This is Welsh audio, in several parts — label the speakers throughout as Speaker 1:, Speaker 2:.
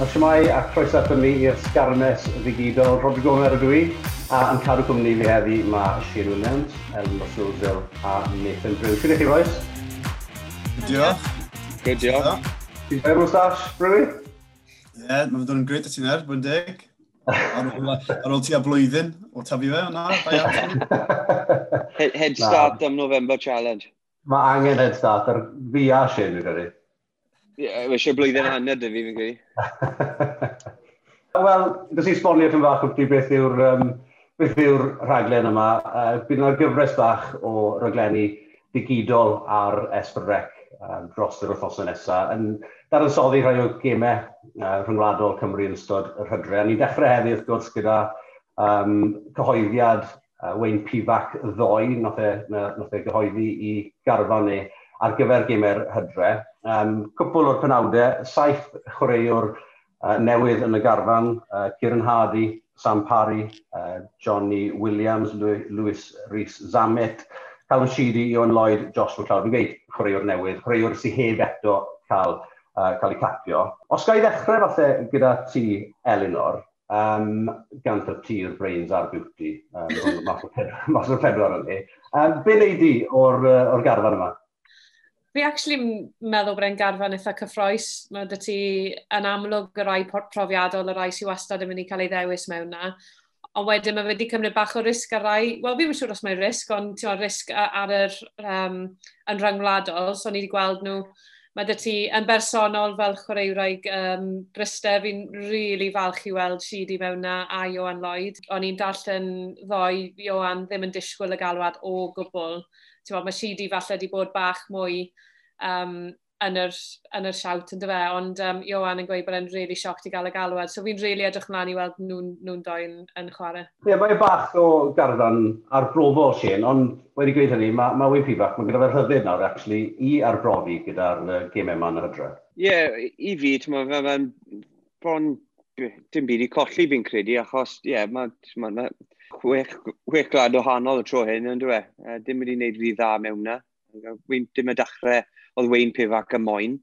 Speaker 1: Yn siamai a croes atyn ni i'r sgarmes ddigidol. Rodri Gomer ydw i, a yn cadw cwmni fi heddi mae Shane Williams, Elin Rosilzel a Nathan Brew. Siwr i chi, boes?
Speaker 2: Diolch.
Speaker 3: Good, diolch.
Speaker 1: Ti'n fawr moustache, Brewy?
Speaker 2: Ie, yeah, mae'n dod yn gret at ti'n er, bwy'n deg. Ar ôl ti a blwyddyn, o tafi fe, yna, da
Speaker 3: Head start am November Challenge.
Speaker 1: Mae angen head start ar fi a Shane, dwi'n credu.
Speaker 3: Ie, eisiau blwyddyn hanner dy fi, fi'n credu.
Speaker 1: Wel, dys i sbonio chi'n fach wrth i beth yw'r um, beth yw'r rhaglen yma. Uh, Bydd yna'r gyfres bach o raglenni digidol ar Esbrec uh, dros yr wythnosau nesaf. Yn dadansoddi rhai o gemau uh, rhyngwladol Cymru yn ystod yr hydre. A ni'n dechrau heddi wrth gwrs gyda um, cyhoeddiad uh, Wayne Pivac ddoe, nath e, nath e gyhoeddi i garfan ni ar gyfer gemau'r hydre. Um, cwpl o'r penawdau, saith chwaraewr uh, newydd yn y garfan, uh, Kieran Hardy, Sam Parry, uh, Johnny Williams, Lewis Rhys Zamet, Calvin Sheedy, Iwan Lloyd, Josh McLeod. Fi'n gweud chwaraewr newydd, chwaraewr sy'n heb eto cael, uh, cael ei capio. Os gael ddechrau falle gyda ti, Elinor, um, gan y tir brains ar beauty, um, mas o'r pedwar, pedwar yn ni. Um, be wneud di o'r, uh, or garfan yma?
Speaker 4: Fi actually meddwl bod e'n garfan eitha cyffroes. Mae dy ti yn amlwg y rai profiadol, y rai sy'n wastad yn mynd i cael ei ddewis mewn na. Ond wedyn mae wedi cymryd bach o risg ar rai, wel fi'n siŵr os mae'n risg, ond ti'n risg ar yr um, yn rhyngwladol. so ni wedi gweld nhw mae dy ti yn bersonol fel chwaraewraig um, Bryste, fi'n rili really falch i weld Sidi mewn na a Johan Lloyd. O'n i'n darllen ddoi Johan ddim yn disgwyl y galwad o gwbl. Tewa, mae si falle wedi bod bach mwy um, yn yr, yn yr siawt yn dyfe, ond um, Johan yn gweud bod e'n really sioct i gael y galwad, so fi'n really edrych mlaen i weld nhw'n nhw doi yn, yn chwarae.
Speaker 1: Ie, yeah, mae'n bach o garfan arbrofol Shane, ond wedi gweud hynny, mae, ma Wyn Pibac, mae gyda fe rhyddid nawr, actually, i arbrofi gyda'r uh, gemau yma yn yr hydre.
Speaker 3: Ie, yeah, i fi, ti'n fe fe'n bron dim byd i colli fi'n credu, achos, ie, yeah, mae ma, ma, chwech, chwech glad o hanol y tro hyn, yn dwi? Uh, dim wedi gwneud rhy dda mewn na. Dim y dachrau oedd Wayne Pifac y moyn.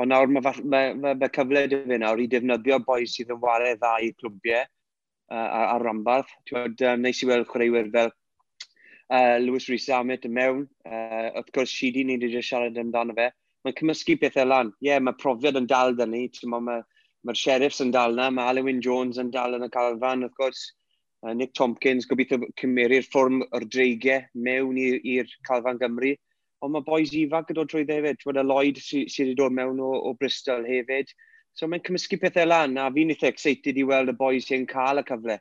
Speaker 3: Ond nawr mae, mae, mae, mae cyfle dy fi nawr i defnyddio boes sydd yn wario dda i clwbiau uh, a'r rambarth. Twyd, um, neis i weld chwaraewyr fel uh, Lewis Rhys Amit yn mewn. Uh, wrth gwrs, si di ni'n rhaid e siarad amdano fe. Mae'n cymysgu pethau lan. Ie, yeah, mae profiad yn dal dyn ni. Mae'r ma, ma sheriffs yn dal na, mae Alwyn Jones yn dal yn y calfan, wrth gwrs Uh, Nick Tompkins gobeithio cymeru'r fform o'r dreigiau mewn i'r Calfan Gymru. Ond mae boys ifanc yn dod trwy hefyd. Ti'n y Lloyd sydd sy wedi dod mewn o, o Bristol hefyd. So mae'n cymysgu pethau lan, a fi'n eitha excited i weld y boys sy'n cael y cyfle.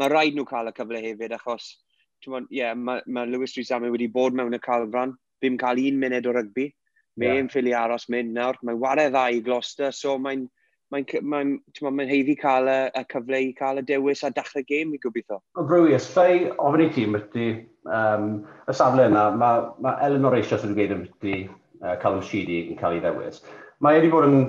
Speaker 3: Mae rhaid nhw cael y cyfle hefyd, achos yeah, mae ma Lewis Rhys Amy wedi bod mewn y calfran, bum cael un munud o rygbi. Mae'n yeah. ffili aros mynd nawr. Mae'n wario dda i Gloucester, so mae'n mae'n mae mae'n mae'n heiddi cael y, y cyfle i cael y dewis a dechrau gêm i gobeithio.
Speaker 1: Mae'n brwy, ysfau ofyn i ti, myty, um, y safle yna, mae ma Eleanor Eisios sydd wedi gwneud ymty uh, Callum Sheedy yn cael ei ddewis. Mae wedi bod yn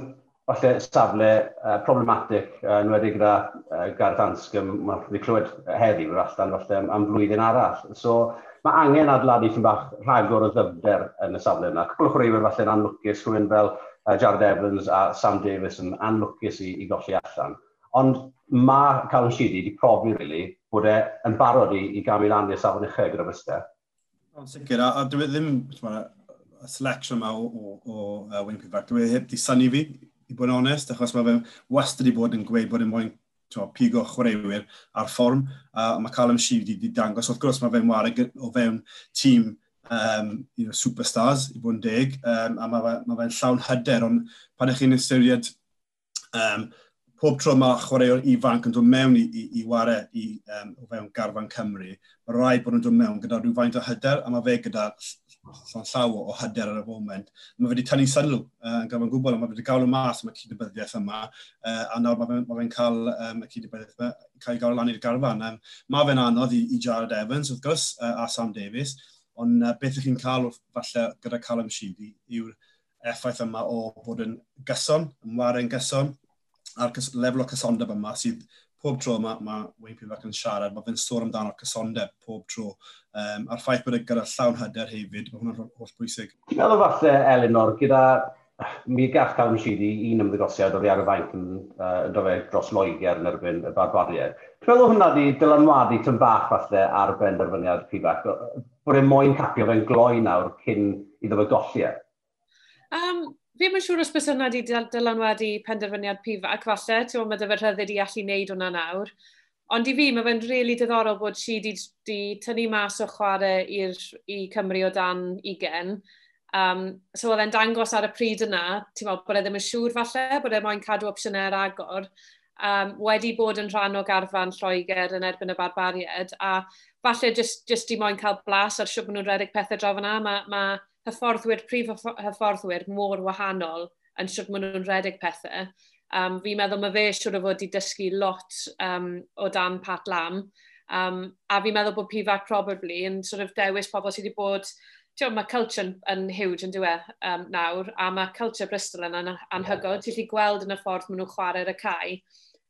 Speaker 1: falle safle uh, problematic, uh, yn wedi gyda uh, Gareth Anscom, mae wedi clywed heddi yr allan falle am flwyddyn arall. So, mae angen adladu chi'n bach rhagor o ddyfder yn y safle yna. Cwbl o chwaraewyr falle'n anlwcus, rhywun fel uh, Jared Evans a Sam Davis yn anlwcus i, i golli allan. Ond mae Callum Sheedy wedi profi really, bod e yn barod i, i gamu lan i'r safon uchel gyda Bryster.
Speaker 2: Yn sicr, a, a dwi e ddim, y selection yma o, o, o uh, Wayne Pivac, dwi e heb di syni fi, i bod yn onest, achos mae fe wastad wedi bod yn gweud bod yn moyn pigo chwaraewyr ar fform, a uh, mae Callum Sheedy wedi dangos, wrth gwrs mae fe'n wario o fewn tîm um, you know, superstars i bod yn deg, um, a mae fe'n ma fe llawn hyder, ond pan ych chi'n ystyried um, pob tro mae chwaraewr ifanc yn dod mewn i, i, i wario i, um, o fewn garfan Cymru, mae rai bod nhw'n dod mewn gyda rhywfaint o hyder, a mae fe gyda llawn llaw o hyder ar y foment. Mae fe wedi tynnu sylw yn uh, gyfan gwbl, mae fe wedi gael o mas am y cydybyddiaeth yma, uh, a nawr mae fe'n ma fe cael um, y cydybyddiaeth yma, cael ei gael lan i'r garfan. Um, mae fe'n anodd i, i Jared Evans, wrth gwrs, uh, a Sam Davies, ond uh, beth ych chi'n cael falle gyda Callum Sheedy yw'r effaith yma o bod yn gyson, ymwario yn gyson, a'r lefel o cysondeb yma sydd pob tro mae ma Wayne Pivac yn siarad, mae fe'n sôn amdano'r cysondeb pob tro. Um, a'r ffaith bod e gyda llawn hyder hefyd, mae hwnna'n holl bwysig.
Speaker 1: Ti'n meddwl falle, Elinor, gyda mi gall Callum i un ymddegosiad oedd ar y fainc yn, uh, yn dofed dros Loegr yn erbyn y barbariau. Ti'n meddwl hwnna di dylanwadu tyn bach falle ar benderfyniad Pivac? bod e'n moyn capio fe'n gloi nawr cyn iddo fe golli e?
Speaker 4: Um, fi ddim yn siŵr os bys hwnna wedi dylanwadu penderfyniad pif ac falle, ti'n meddwl mae dy fe rhyddid i allu wneud hwnna nawr. Ond i fi, mae fe'n rili really diddorol bod si wedi tynnu mas o chwarae i Cymru o dan 20. Um, so oedd e'n dangos ar y pryd yna, ti'n meddwl bod e ddim yn siŵr falle, bod e moyn cadw opsiynau agor um, wedi bod yn rhan o garfan Lloegr yn erbyn y barbariad, a falle jyst, jyst i moyn cael blas ar siwb nhw'n redeg pethau draw fyna, mae ma hyfforddwyr, prif hyfforddwyr mor wahanol yn siwb maen nhw'n redeg pethau. Um, fi'n meddwl mae fe siwr o fod i dysgu lot um, o dan Pat Lam, um, a fi'n meddwl bod Pifac probably yn sort of dewis pobl sydd wedi bod Tio, mae culture yn huge yn diwedd um, nawr, a mae culture Bristol yn anhygol. Ti'n gallu gweld yn y ffordd maen nhw'n chwarae'r y cae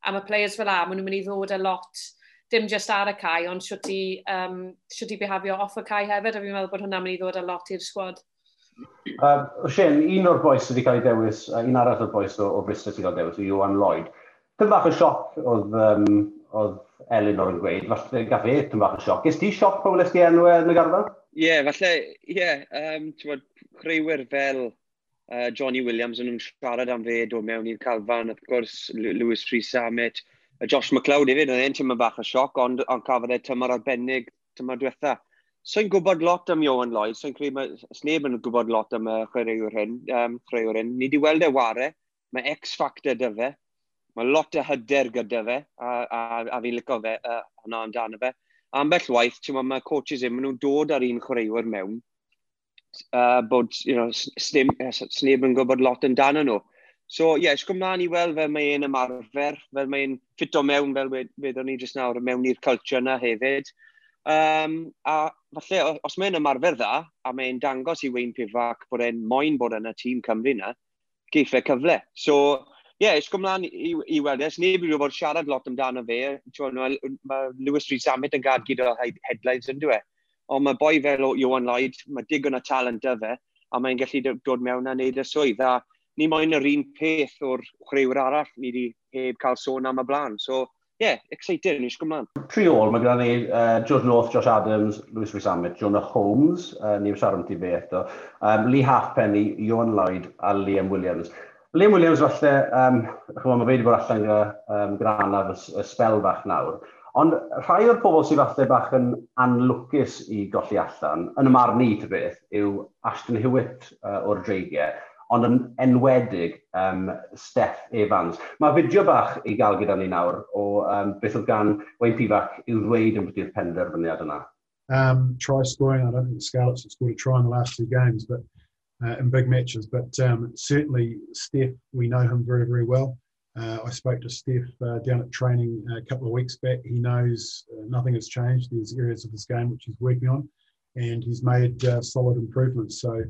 Speaker 4: A mae players fel la, maen nhw'n mynd i ddod a lot, dim just ar y cae, ond siwt i, um, siwt i behafio off y cae hefyd, a fi'n meddwl bod hwnna'n mynd i ddod a lot i'r sgwad.
Speaker 1: Uh, Shane, un o'r boes wedi cael ei dewis, uh, un arall o'r boes o, o Bristol wedi cael ei dewis, yw Iwan Lloyd. Dyn bach o sioc oedd, um, oedd Eleanor yn gweud, falle gath e dyn bach o sioc. Gys ti sioc pobl ysdi enw yn y garfa?
Speaker 3: Ie, yeah, falle, ie. Yeah, um, Creuwyr fel uh, Johnny Williams yn siarad am fe, dod mewn i'r Calfan, wrth gwrs, Lewis Rhys Summit, uh, Josh McLeod hefyd, oedd e'n tymor bach o sioc, ond on cafodd e tymor arbennig tymor diwetha. So i'n gwybod lot am Johan Lloyd, so i'n credu mae sneb yn gwybod lot am y chwaraewr hyn, um, chwaraewr hyn. Ni wedi weld e ware, mae X-factor dy fe, mae lot o hyder gyda fe, a, a, a fi'n licio fe, uh, hwnna amdano fe. Ambell waith, ti'n mae coaches e, yn, maen nhw'n dod ar un chwaraewr mewn, uh, bod, you know, sneb uh, yn gwybod lot yn dan nhw. So, ie, yeah, ysgwm mlaen i weld fel mae ein ymarfer, fel mae ein ffito mewn, fel wedon ni jyst nawr, mewn i'r culture yna hefyd. Um, a falle, os mae'n ymarfer dda, a mae'n dangos i Wayne Pivac bod e'n moyn bod yn y tîm Cymru yna, geifau e cyfle. So, ie, yeah, ysgwm mlaen i, i weld e. Sneb i wedi siarad lot amdano fe. Mae ma Lewis Rees Summit yn gad gyda headlines yn dweud ond mae boi fel o Johan Lloyd, mae digon o talent y fe, a mae'n gallu dod mewn a wneud y swydd. A ni moyn yr un peth o'r chwreuwyr arall ni wedi heb cael sôn am y blaen. So, ie, yeah, excited, ni'n siŵr mlaen.
Speaker 1: Tri ôl, mae gyda ni uh, George North, Josh Adams, Lewis Rhys Amit, Jonah Holmes, uh, ni'n siarad am ti fe eto, um, Lee Halfpenny, Johan Lloyd a Liam Williams. Liam Williams falle, um, mae fe wedi bod allan gyda um, Granaf y, y spel fach nawr. Ond rhai o'r pobl sydd falle bach yn anlwcus i golli allan, yn y marn i ty beth, yw Ashton Hewitt uh, o'r dreigiau, ond yn enwedig um, Steph Evans. Mae fideo bach i gael gyda ni nawr o um, beth oedd gan Wayne Pivac i'w ddweud yn byddu'r penderfyniad yna.
Speaker 5: Um, try scoring, I don't think the Scarlets have scored a try in the last two games, but uh, in big matches, but um, certainly Steph, we know him very, very well. Uh, I spoke to Steph uh, down at training a couple of weeks back. He knows uh, nothing has changed. There's areas of his game which he's working on, and he's made uh, solid improvements. So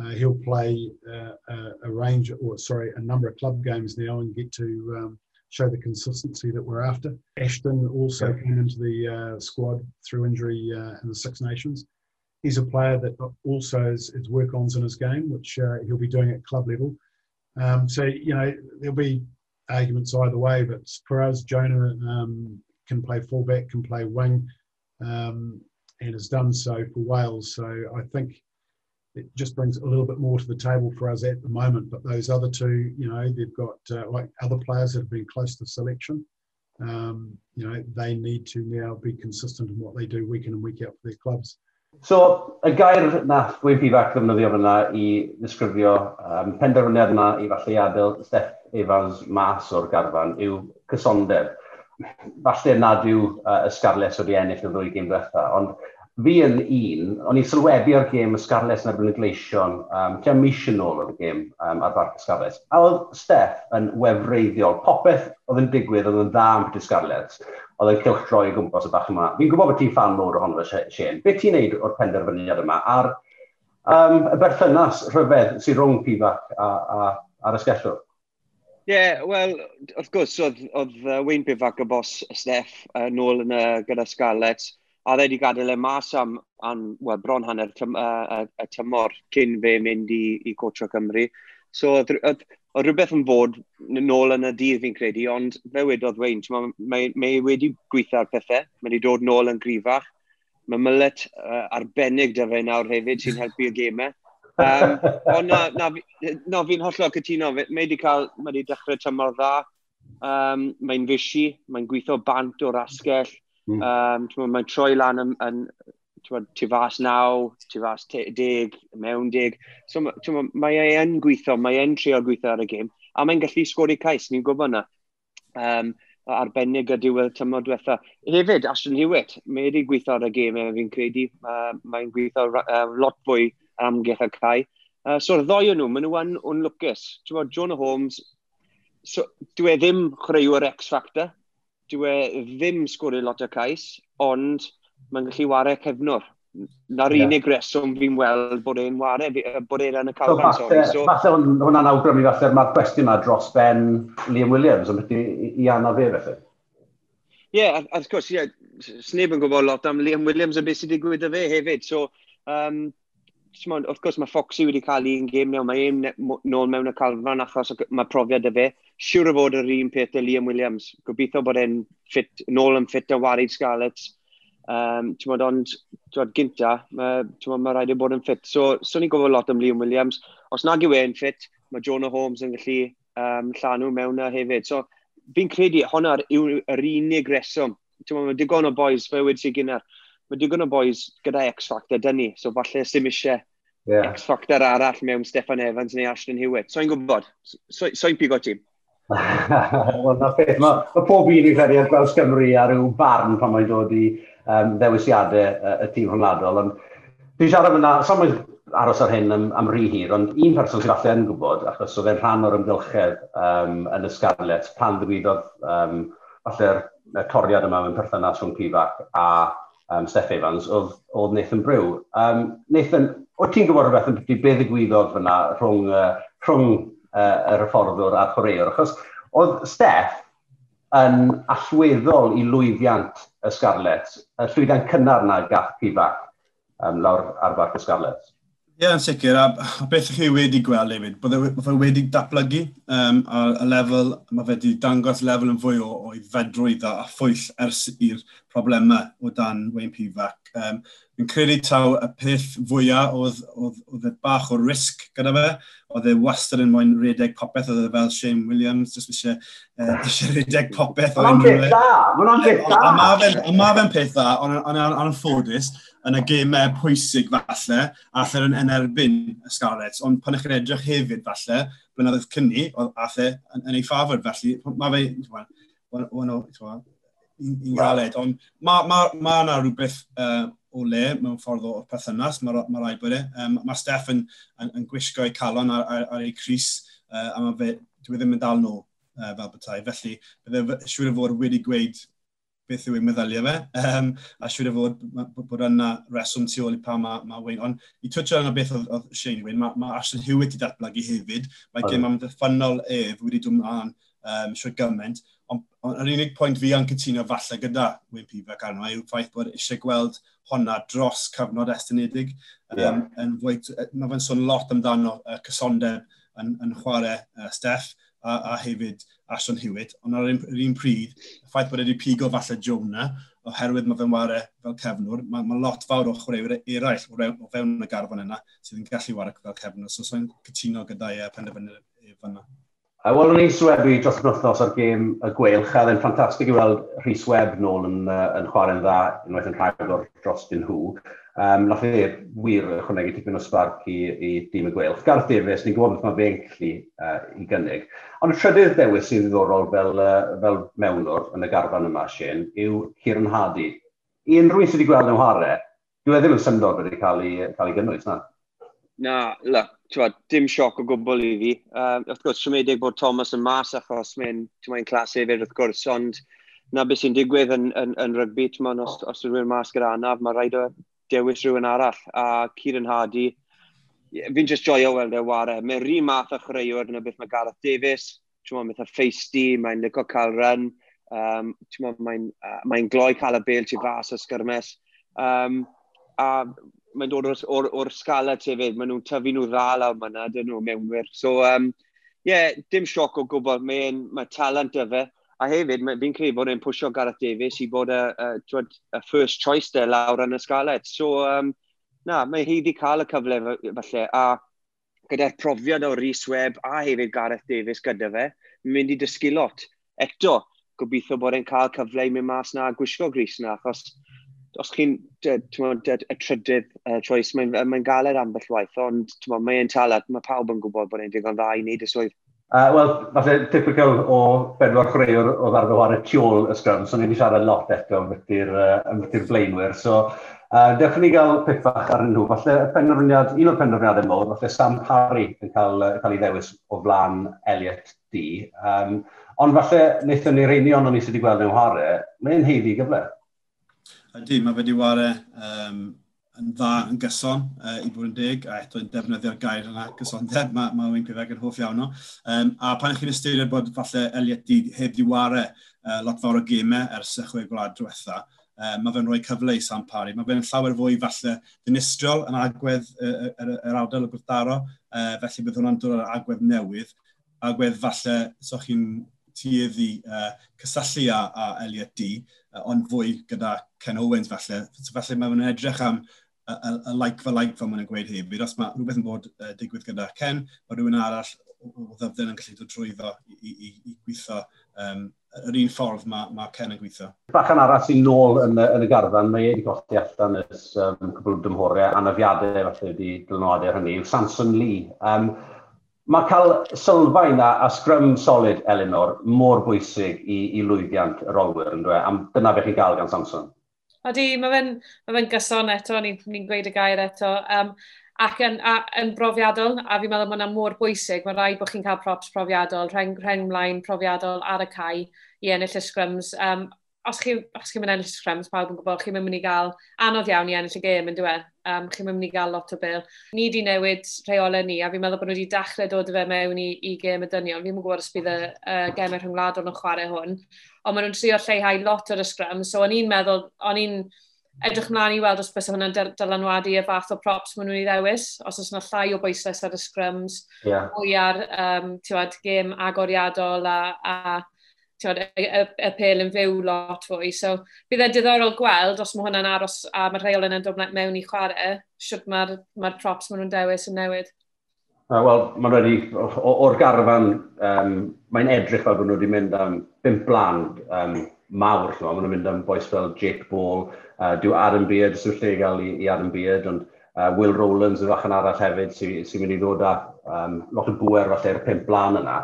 Speaker 5: uh, he'll play a, a, range, or sorry, a number of club games now and get to um, show the consistency that we're after. Ashton also came into the squad through injury in the Six Nations he's a player that also has, has work-ons in his game, which uh, he'll be doing at club level. Um, so, you know, there'll be arguments either way, but for us, Jonah um, can play fullback, can play wing, um, and has done so for Wales. So I think it just brings a little bit more to the table for us at the moment. But those other two, you know, they've got uh, like other players that have been close to selection. Um, you know, they need to now be consistent in what they do week in and week out for their clubs.
Speaker 1: So, y gair nath Gwyn Pifac ddefnyddio fyna i ddisgrifio um, penderfyniad yna i falle adael Steph Evans mas o'r garfan yw cysondeb. Falle nad yw uh, y Scarlets wedi ennill y ddwy gym diwetha, ond fi yn un, o'n i sylwebu ar gêm y Scarlets yn erbyn y gleision, um, tua mis yn ôl o'r gêm um, ar barc y Scarlets. A oedd Steph yn wefreiddiol, popeth oedd yn digwydd oedd yn dda am y Scarlets, oedd yn cilchdroi o gwmpas y bach yma. Fi'n gwybod bod ti'n fan mowr ohono fe, Shane. Be ti'n neud o'r penderfyniad yma ar um, y berthynas rhyfedd sy'n rhwng Pifac a, a, a'r ysgellwr?
Speaker 3: yeah, wel, wrth gwrs, oedd, oedd uh, Wayne Pivac y bos Steph uh, nôl yn uh, gyda Scarlett, a dde wedi gadael e mas am, am well, bron hanner tym, uh, y tymor cyn fe mynd i, i Cotra Cymru. So, oedd, oedd, oedd rhywbeth yn bod nôl yn y dydd fi'n credu, ond fe wedodd Wayne, mae, mae, mae wedi gweithio ar pethau, mae wedi dod nôl yn grifach, mae mylet uh, arbennig dy fe nawr hefyd sy'n helpu y gemau. Um, ond na, na, na fi'n hollol cytuno. Mae wedi cael, mae wedi dechrau tymor dda. Um, mae'n fysi, mae'n gweithio bant o'r asgell. Mm. Um, mae'n troi lan yn, yn tu fas naw, tu fas deg, mewn deg. So, mae ei yn gweithio, mae e'n trio gweithio ar y gêm. A mae'n gallu sgori cais, ni'n gwybod yna. Um, arbennig y diwedd tymor diwetha. Hefyd, Ashton Hewitt, mae wedi gweithio ar y gêm, e, fi'n credu. Uh, mae'n gweithio uh, lot fwy amgylch y cae. Uh, so, y ddoi o nhw, maen nhw yn unlwcus. Bod, John Holmes, so, dwi e ddim chreuwr X-Factor, dwi e ddim sgwrio lot o cais, ond mae'n gallu wario cefnwr. Na'r yeah. unig reswm fi'n weld bod e'n wario, bod e'n yn y calfan.
Speaker 1: So, falle, so, falle hwn, hwnna'n awgrymu, falle mae'r cwestiwn yma dros ben Liam Williams, ond beth i, i anaf e felly.
Speaker 3: Ie, yeah, wrth gwrs, yeah, sneb yn gwybod lot am Liam Williams a beth sydd wedi digwydd â fe hefyd. So, um, Mond, wrth gwrs mae Foxy wedi cael un gêm nawr, mae ein nôl mewn y calfan achos mae profiad y fe. Siwr o fod yr un peth y Liam Williams. Gobeithio bod e'n ffit, nôl yn ffit o warid Scarlett. Um, mod, ond mod, gynta, mae, ma, mae rhaid i bod yn ffit. So, so ni'n gofod lot am Liam Williams. Os nag yw e'n ffit, mae Jonah Holmes yn gallu um, llanw mewn a hefyd. So, fi'n credu hwnna yw'r unig reswm. Mae digon o boys fe wedi sy'n gynnar mae digon o boys gyda X-Factor dyn ni, so falle sy'n eisiau yeah. X-Factor arall mewn Stefan Evans neu Ashton Hewitt. So i'n gwybod, so, so i'n pigo tîm.
Speaker 1: Wel, na beth, mae ma pob un i'n credu ar Gwels Cymru ar yw barn pan mae'n dod i um, ddewisiadau y, y tîm rhwngladol. Ond dwi'n siarad fyna, samwyd aros ar hyn am, am rhy hir, ond un person sydd falle yn gwybod, achos oedd e'n rhan o'r ymgylchedd um, yn y Scarlet, pan ddigwyddodd um, falle'r toriad yma mewn perthynas rhwng Pifac a um, Steph Evans, oedd, oedd Nathan Brew. Um, Nathan, o ti'n gwybod rhywbeth yn byddu beth y gwyddoedd fyna rhwng, uh, rhwng uh, yr hyfforddwr a'r chwaraewr, achos oedd Steph yn allweddol i lwyddiant y Scarlet, y llwyddiant cynnar na gath Pifac um, lawr ar barc y Scarlets.
Speaker 2: Ie, yeah, yn sicr. A a beth ych chi wedi gweld hefyd, bod e wedi datblygu um, a, a lefel, mae fe wedi dangos lefel yn fwy o, o fedrwydd a phwyll ers i'r problemau o dan Wayne Pivac. Um, Fi'n credu taw y peth fwyaf oedd, oedd, oedd bach o risg gyda fe. Oedd e wastad yn moyn redeg popeth, oedd e fel Shane Williams, jyst eisiau e, uh, eisiau redeg popeth. E.
Speaker 1: Mae'n peth da, mae'n peth da.
Speaker 2: A ma fe'n peth dda, ond yn ffodus, yn y gemau pwysig falle, a thyn yn erbyn y Scarlets, ond pan ych chi'n edrych hefyd falle, blynyddoedd cynni, oedd athau yn, yn ei ffafod, felly mae fe, i'n galed. Ond mae ma, ma yna rhywbeth uh, o le mewn ffordd o'r perthynas, mae ma rhaid bod e. Um, mae Steff yn, yn, yn gwisgo ei calon ar, ar, ar ei Cris, uh, a mae fe, dwi e ddim yn dal nhw uh, fel bethau. Felly, bydde siŵr o fod wedi gweud beth yw ei meddyliau fe, um, a siŵr o fod bod yna reswm tu ôl i pa mae ma Wayne. Ond i twtio yna beth oedd, oedd Shane Wayne, mae ma Ashton Hewitt i datblygu hefyd. Mae gen am ddiffynol ef wedi dod mlaen um, siwr gymaint. Ond on, yr unig pwynt fi yn cytuno falle gyda Wyn Pifa Carno yw ffaith bod eisiau gweld honna dros cyfnod estynedig. Um, yeah. Fwy, mae fe'n sôn lot amdano uh, cysondeb yn, yn chwarae uh, Steff a, a hefyd Ashton Hewitt. Ond ar yr un pryd, y ffaith bod wedi pigo falle Jonah, oherwydd mae fe'n ware fel cefnwr, mae, mae lot fawr o chwaraewyr eraill o, o fewn y garfon yna sydd yn gallu ware fel cefnwr. So, so'n cytuno gyda'i uh, penderfynu fanna.
Speaker 1: A wel, o'n i'n swebu dros y wythnos ar gêm y gweilch, a dde'n ffantastig i weld Rhys Webb nôl yn, uh, yn chwarae'n dda, unwaith yn rhagor dros dyn nhw. Um, nath e wir ychwanegu tipyn o sbarc i, i dîm y gweilch. Gareth Davies, ni'n gwybod beth mae fe'n gallu uh, i gynnig. Ond y trydydd dewis sy'n ddiddorol fel, uh, fel mewnwr yn y garfan yma, Shane, yw Ciran Hadi. I unrhyw un sydd wedi gweld yn whare, dyw e ddim yn syndod wedi cael ei, cael ei gynnwys, na?
Speaker 3: Na, look, twa, dim sioc o gwbl i fi. Um, wrth gwrs, siomedig bod Thomas yn mas achos mae'n mae clas hefyd wrth gwrs, ond na beth sy'n digwydd yn, yn, yn rygbi, ti'n os, os yw'n mas gyda anaf, mae rhaid o dewis rhywun arall. A Cyr Hardy, fi'n just joio weld e ware. Mae'n rhi math o chreuwr yn y beth mae Gareth Davies, ti'n mynd, mae'n ffeisti, mae'n lico cael run, um, ti'n mae'n uh, mae gloi cael y bel tu fas o sgyrmes. Um, a mae'n dod o'r, or, or scala tefyd. Maen nhw'n tyfu nhw dda lawr myna, dyn nhw, mewnwyr. So, um, yeah, dim sioc o gwybod, mae, mae talent y fe. A hefyd, fi'n credu bod e'n pwysio Gareth Davies i bod y, y, y first choice de lawr yn y sgalet. So, um, na, mae hi wedi cael y cyfle falle. A gyda'r profiad o Rhys Webb a hefyd Gareth Davies gyda fe, mae'n mynd i dysgu lot. Eto, gobeithio bod e'n cael cyfle i mynd mas na a gwisgo gris na, achos os chi'n, y trydydd uh, choice, mae'n mae, mae galed ambell waith, ond mae'n talad, mae pawb yn gwybod bod e'n digon dda i wneud y swydd.
Speaker 1: Uh, Wel, falle typical o bedwar chwaraewr o ddarfa ar y tiol y sgrym, so ni wedi siarad lot eto am fyty'r uh, blaenwyr. So, uh, dewch ni gael piffach ar nhw. Falle penderfyniad, un o'r penderfyniadau mowr, falle Sam Parry yn cael, uh, cael ei ddewis o flan Elliot D. Um, ond falle wnaethon ni reinion o'n i sydd wedi gweld yn whare, mae'n heiddi gyfle.
Speaker 2: Ydy, mae wedi wario um, yn dda yn gyson uh, i bod yn dig, a eto yn defnyddio'r gair yna, gysondeb, mae, mae Wyn Grifeg yn hoff iawn o. Um, a pan ych chi'n ystyried bod falle Elliot di heb di wario uh, lot fawr o gemau ers y chwe gwlad diwetha, uh, mae fe'n rhoi cyfle i Sam Parry. Mae fe'n llawer fwy falle dinistriol yn agwedd yr er, er, er awdl y gwrthdaro, uh, felly bydd hwnna'n dod ar agwedd newydd. Agwedd falle, so chi'n tueddu uh, cysylltu a, a Elliot D, uh, ond fwy gyda Ken Owens falle. So falle mae nhw'n edrych am y, y, y like for like fel maen nhw'n gweud hefyd. Os mae rhywbeth yn bod uh, digwydd gyda Ken, mae rhywun arall o ddyfden yn gallu dod trwyddo i, i, i, i gweithio um, yr un ffordd mae mae Ken yn gweithio.
Speaker 1: Bachan arall sy'n nôl yn, yn y garfan, mae wedi golli allan ys um, cwbl o dymhoriau anafiadau falle wedi dylunodau hynny, yw Samson Lee. Um, Mae cael sylfaen a, a sgrym solid, Elinor, mor bwysig i, i lwyddiant yr olwyr, yn dweud, am dyna fe chi gael gan Samson.
Speaker 4: Odi, mae fe'n ma fe gyson eto, ni'n ni gweud y gair eto. Um, ac yn, a, yn brofiadol, a fi'n meddwl mae yna mor bwysig, mae rhaid bod chi'n cael props profiadol, rheng, rheng mlaen profiadol ar y cae i ennill y sgryms. Um, os chi, os chi'n mynd ennill ffrems, pawb yn gwybod, chi'n mynd i gael anodd iawn i ennill y gêm yn dweud. Um, chi'n mynd i gael lot o bil. Ni wedi newid rheolau ni, a fi'n meddwl bod nhw wedi dechrau dod o fe mewn i, i gêm y dynion. Fi'n gwybod os bydd y uh, gemau rhyngwladol yn chwarae hwn. Ond maen nhw'n trio lleihau lot o'r ysgrym, so o'n i'n meddwl, o'n i'n edrych mlaen i weld os bys hwnna'n dylanwadu y fath o props maen nhw'n ei ddewis, os oes yna llai o bwysles ar y sgrums, yeah. mwy ar um, gêm agoriadol a, a tiwod, y, y, y pel yn fyw lot fwy. So, bydd e diddorol gweld os mae hwnna'n aros a mae'r rheol yna'n dod mewn i chwarae, siwt mae'r ma props maen nhw'n dewis yn newid.
Speaker 1: Uh, Wel, mae'n rhaid o'r garfan, um, mae'n edrych fel bod nhw wedi mynd am bimp blan um, mawr. Maen nhw'n mynd am boes fel Jake Ball, uh, dyw Adam Beard, sy'n lle gael i, i Adam Beard, ond uh, Will Rowlands yn fachan arall hefyd sy'n sy mynd i ddod â um, lot o bwer falle'r pimp blan yna.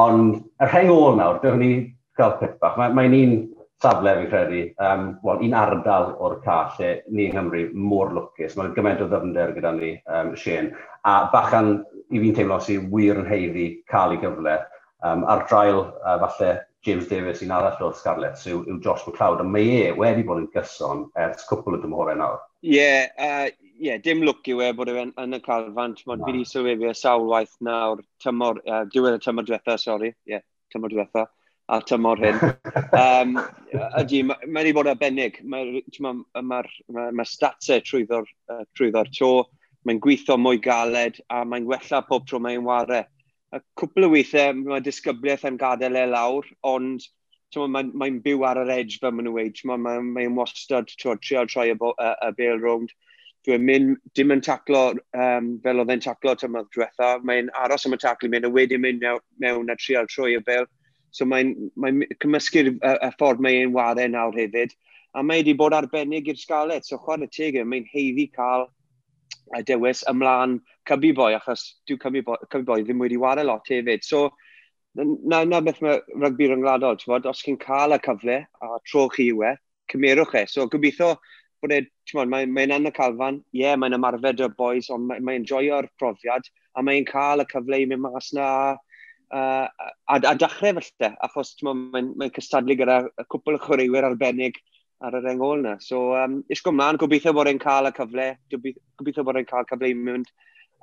Speaker 1: Ond y rheng ôl nawr, dyfwn ni cael clip bach. Mae'n mae un safle fi'n credu, um, well, un ardal o'r ca lle ni yng Nghymru mor lwcus. Mae'n gymaint o ddyfnder gyda ni, um, Shane. A bachan i fi'n teimlo sy'n wir yn heiddi cael ei gyfle. Um, ar drail, uh, falle, James Davis un arall o'r Scarlett, yw, yw Josh McLeod, a mae e wedi bod yn gyson ers cwpl o dymhorau nawr.
Speaker 3: Ie, yeah, uh, yeah, dim lwc yw e bod e'n yn y calfant, ond fi wedi sylweddau sawl waith nawr, tymor, uh, diwedd y tymor diwetha, sori, ie, yeah, tymor diwetha a tymor hyn. Um, ydy, mae wedi bod arbennig. Mae'r ma, ma, ma, ma statau trwyddo'r uh, trwyddo to, mae'n gweithio mwy galed a mae'n gwella pob tro mae'n warau. A cwpl o weithiau mae disgybliaeth yn gadael e lawr, ond mae'n ma, byw ar yr edge fel maen nhw wedi. Mae'n ma, ma, wastad trial troi y, y, y bel rownd. Dwi'n mynd, dim yn taclo um, fel oedd e'n taclo tymor diwetha. Mae'n aros am y taclu mewn a wedyn mynd mewn, mewn a trial troi y bel So mae'n mae cymysgu'r y, y ffordd mae ein wario nawr hefyd. A mae wedi bod arbennig i'r sgalet. so chwarae e, y teg mae'n heiddi cael a dewis ymlaen cybi boi, achos dyw cybi boi Cubby Boy ddim wedi ware lot hefyd. So, na, na beth mae rygbi ryngwladol, bod, os chi'n cael y cyfle a tro chi yw e, cymerwch e. So, gobeithio bod e, mae'n mae, yn y calfan, ie, yeah, mae'n ymarfer dy boys, ond mae'n mae joio'r profiad, a mae'n cael y cyfle i mynd mas na Uh, a, a dechrau felly, achos mae'n mae, cystadlu gyda cwpl o chwaraewyr arbennig ar yr engol yna. So, um, isgo mlaen, gobeithio bod e'n cael y cyfle, gobeithio bod e'n cael cyfle i mynd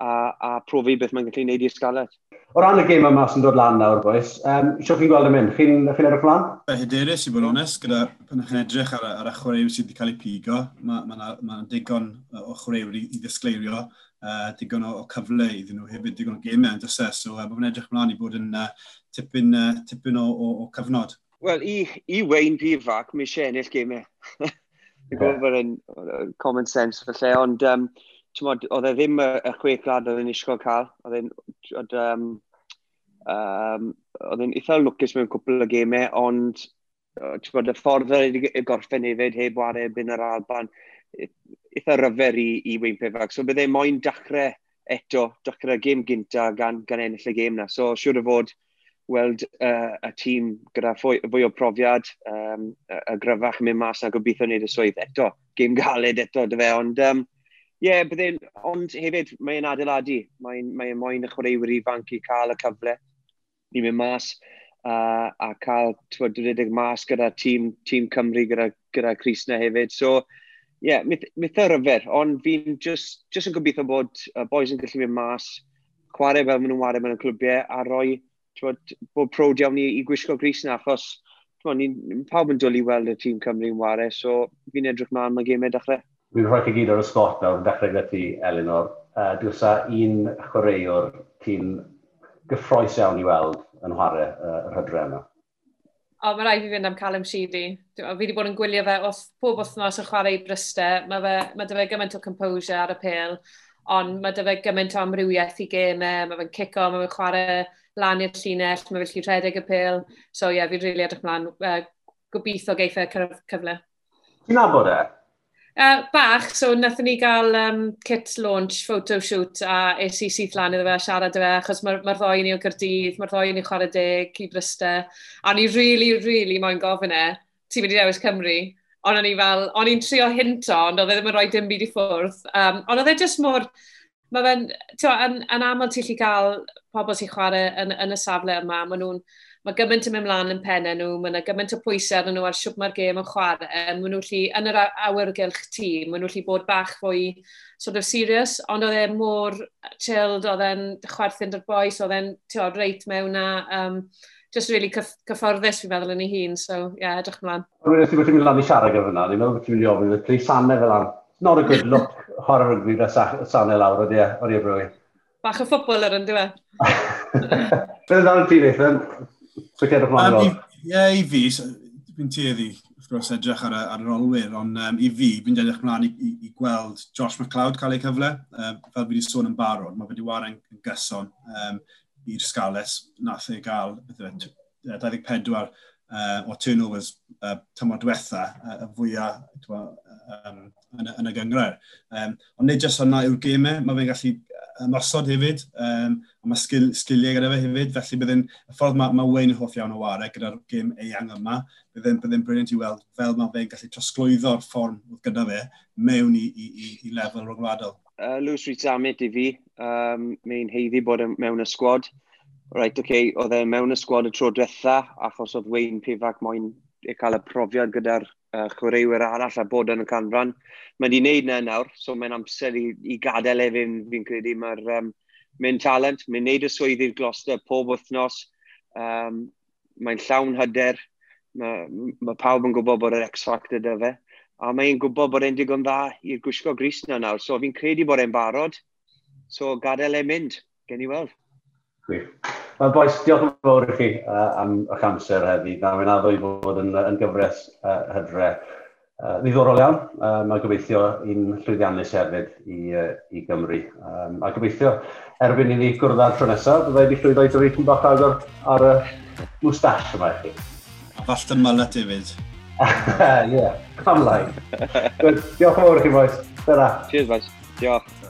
Speaker 3: a, a profi beth mae'n gallu gwneud i ysgaled.
Speaker 1: O ran y gêm yma sy'n dod lan nawr, boys, um, sio chi'n gweld y mynd? Chi'n chi edrych lan?
Speaker 2: Fe hyderus, i bod onest, gyda pan chi'n edrych ar, ar y chwaraewyr sydd wedi cael eu pigo, mae yna ma, ma, ma digon o chwaraewyr i, i ddisgleirio uh, digon o, o cyfle iddyn nhw hefyd digon o gemau yn dysau. E? So uh, mae'n edrych mlaen i bod yn uh, tipyn, uh, tipyn o, o, o cyfnod.
Speaker 3: Wel, i, i Wayne P. Fac, mi eisiau ennill gemau. Dwi'n gwybod bod yn common sense felly, ond um, mod, oedd e ddim y, y chwech glad oedd e'n eisiau cael. Oedd e'n um, um, oedd e'n eitha lwcus mewn cwpl o gemau, ond bod, y ffordd oedd e wedi gorffen hefyd heb wario byn yr Alban, eitha ryfer i, i Wayne Pivak. So bydde moyn dachrau eto, dachrau gêm gynta gan, gan ennill y gêm na. So siwr o fod weld uh, y tîm gyda fwy, fwy o profiad, um, y y gryfach mynd mas na gobeithio wneud y swydd eto. Gêm galed eto, dy fe, ond um, yeah, bydden, ond hefyd mae'n adeiladu. Mae'n mae moyn y chwaraewyr ifanc i cael y cyfle i mynd mas uh, a cael twyd, mas gyda tîm, tîm Cymru gyda, gyda Crisna hefyd. So, yeah, myth, y ryfer, ond fi'n just, just yn gobeithio bod uh, boys yn gallu mynd mas, chwarae fel maen nhw'n wario mewn y clwbiau, a roi bod, bod prod iawn i, i gwisgo gris na, achos ni'n pawb yn dwlu weld y tîm Cymru yn wario, so fi'n edrych mlaen mae gemau dechrau.
Speaker 1: Fi'n rhoi chi gyd o'r ysgot nawr, yn dechrau gyda ti, Elinor. Uh, Dwi'n sa un chwaraewr ti'n gyffroes iawn i weld yn chwarae uh, yr hydre yma.
Speaker 4: O, mae rhaid i fi fynd am Callum Sheedy. Fi wedi bod yn gwylio fe wrth pob wythnos yn chwarae i brystau. Mae fe, mae dy fe gymaint o composure ar y pêl, ond mae dy fe gymaint o amrywiaeth i gemau. Mae fe'n cico, mae fe'n chwarae lan i'r llinell, mae fe'n lli rhedeg y pêl. So ie, yeah, fi'n rili really edrych mlaen. Uh, gobeithio geithio cyfle.
Speaker 1: Ti'n nabod e?
Speaker 4: Uh, bach, so nathon ni gael um, kit launch photo shoot, a es i syth lan iddo fe siarad iddo fe, achos mae'r ma ddoi ni o Gyrdydd, mae'r ddoi ni chwarae deg i Brysta, a ni really, really moyn gofyn e, ti mynd dewis Cymru, ond o'n i fel, o'n i'n trio hinto, ond oedd e ddim yn rhoi dim byd i ffwrdd, um, ond oedd e jyst mor, mae fe'n, yn, yn aml ti'n lli cael pobl sy'n chwarae yn, yn y safle yma, maen nhw'n, mae gymaint yn mynd mlaen yn pennau nhw, mae yna gymaint o pwysau arnyn nhw ar siwp mae'r gêm yn chwarae. Mae nhw lli, yn yr awyrgylch tîm, mae nhw lli bod bach fwy sort of serious, ond oedd e mor chilled, oedd e'n chwerthu'n dyr boes, oedd e'n reit mewn a um, just really cyff cyfforddus fi'n meddwl yn ei hun, so ie, yeah, edrych mlaen.
Speaker 1: Rwy'n eithaf bod ti'n mynd lan i siarad gyfer hwnna, ni'n meddwl bod ti'n mynd i ofyn, ddau sanau fel an. Not a good look, horror rygbi, fe sanau lawr, oedd e, oedd ie,
Speaker 4: Bach o ffobl ar ynddo e.
Speaker 1: Beth ydw'n ti'n eithaf, So ger y
Speaker 2: um, Ie, i fi, dwi'n tueddi, wrth gwrs, edrych ar, ar yr olwyr, ond um, i fi, fi'n edrych mlaen i, i, i, gweld Josh McLeod cael ei cyfle. Um, fel fi wedi sôn yn barod, mae fe wedi yn gyson um, i'r Sgales, nath ei gael 24 uh, o turnovers uh, tymor diwetha uh, y fwyaf twa, um, yn, yn y gyngor. Um, ond nid jyst hwnna yw'r gemau, mae fe'n gallu ymosod hefyd, um, a mae sgil, sgiliau gyda fe hefyd, felly byddai'n y ffordd mae, mae Wayne yn hoff iawn o warau gyda'r gym eang yma, byddai'n bydde brilliant i weld fel mae fe'n gallu trosglwyddo'r ffordd oedd gyda fe mewn i, i, i, i lefel rhwngwladol.
Speaker 3: Uh, Lewis Rhys Amit i fi, um, mae'n heiddi bod mewn y sgwad right, oce, okay, oedd e mewn y sgwad y tro diwetha, achos oedd Wayne Pifac moyn i cael y profiad gyda'r uh, chwaraewyr arall a bod yn y canran. Mae wedi wneud na nawr, so mae'n amser i, i gadael e fi'n fi credu mae'r um, mynd talent, mae'n wneud y swydd i'r gloster pob wythnos, um, mae'n llawn hyder, mae, mae pawb yn gwybod bod yr X-Factor dy fe, a mae'n gwybod bod e'n digon dda i'r gwisgo gris na nawr, so fi'n credu bod e'n barod, so gadael e mynd, gen i weld. Gwych.
Speaker 1: Wel, boes, diolch yn fawr i chi uh, am eich amser heddi. Na, mae'n addo i fod yn, yn gyfres uh, hydre. Uh, ddiddorol iawn, uh, mae gobeithio un llwyddiannus hefyd i, uh, i Gymru. Um, a gobeithio, erbyn i ni gwrdd ar tro nesaf, byddai wedi llwyddo i dyfu cyn bach agor ar y uh, mwstash yma i chi.
Speaker 2: A falle mylet hefyd.
Speaker 1: Ie, yeah, pam lai. Diolch yn fawr i chi, boes. Dyna.
Speaker 3: Cheers, boys. Diolch.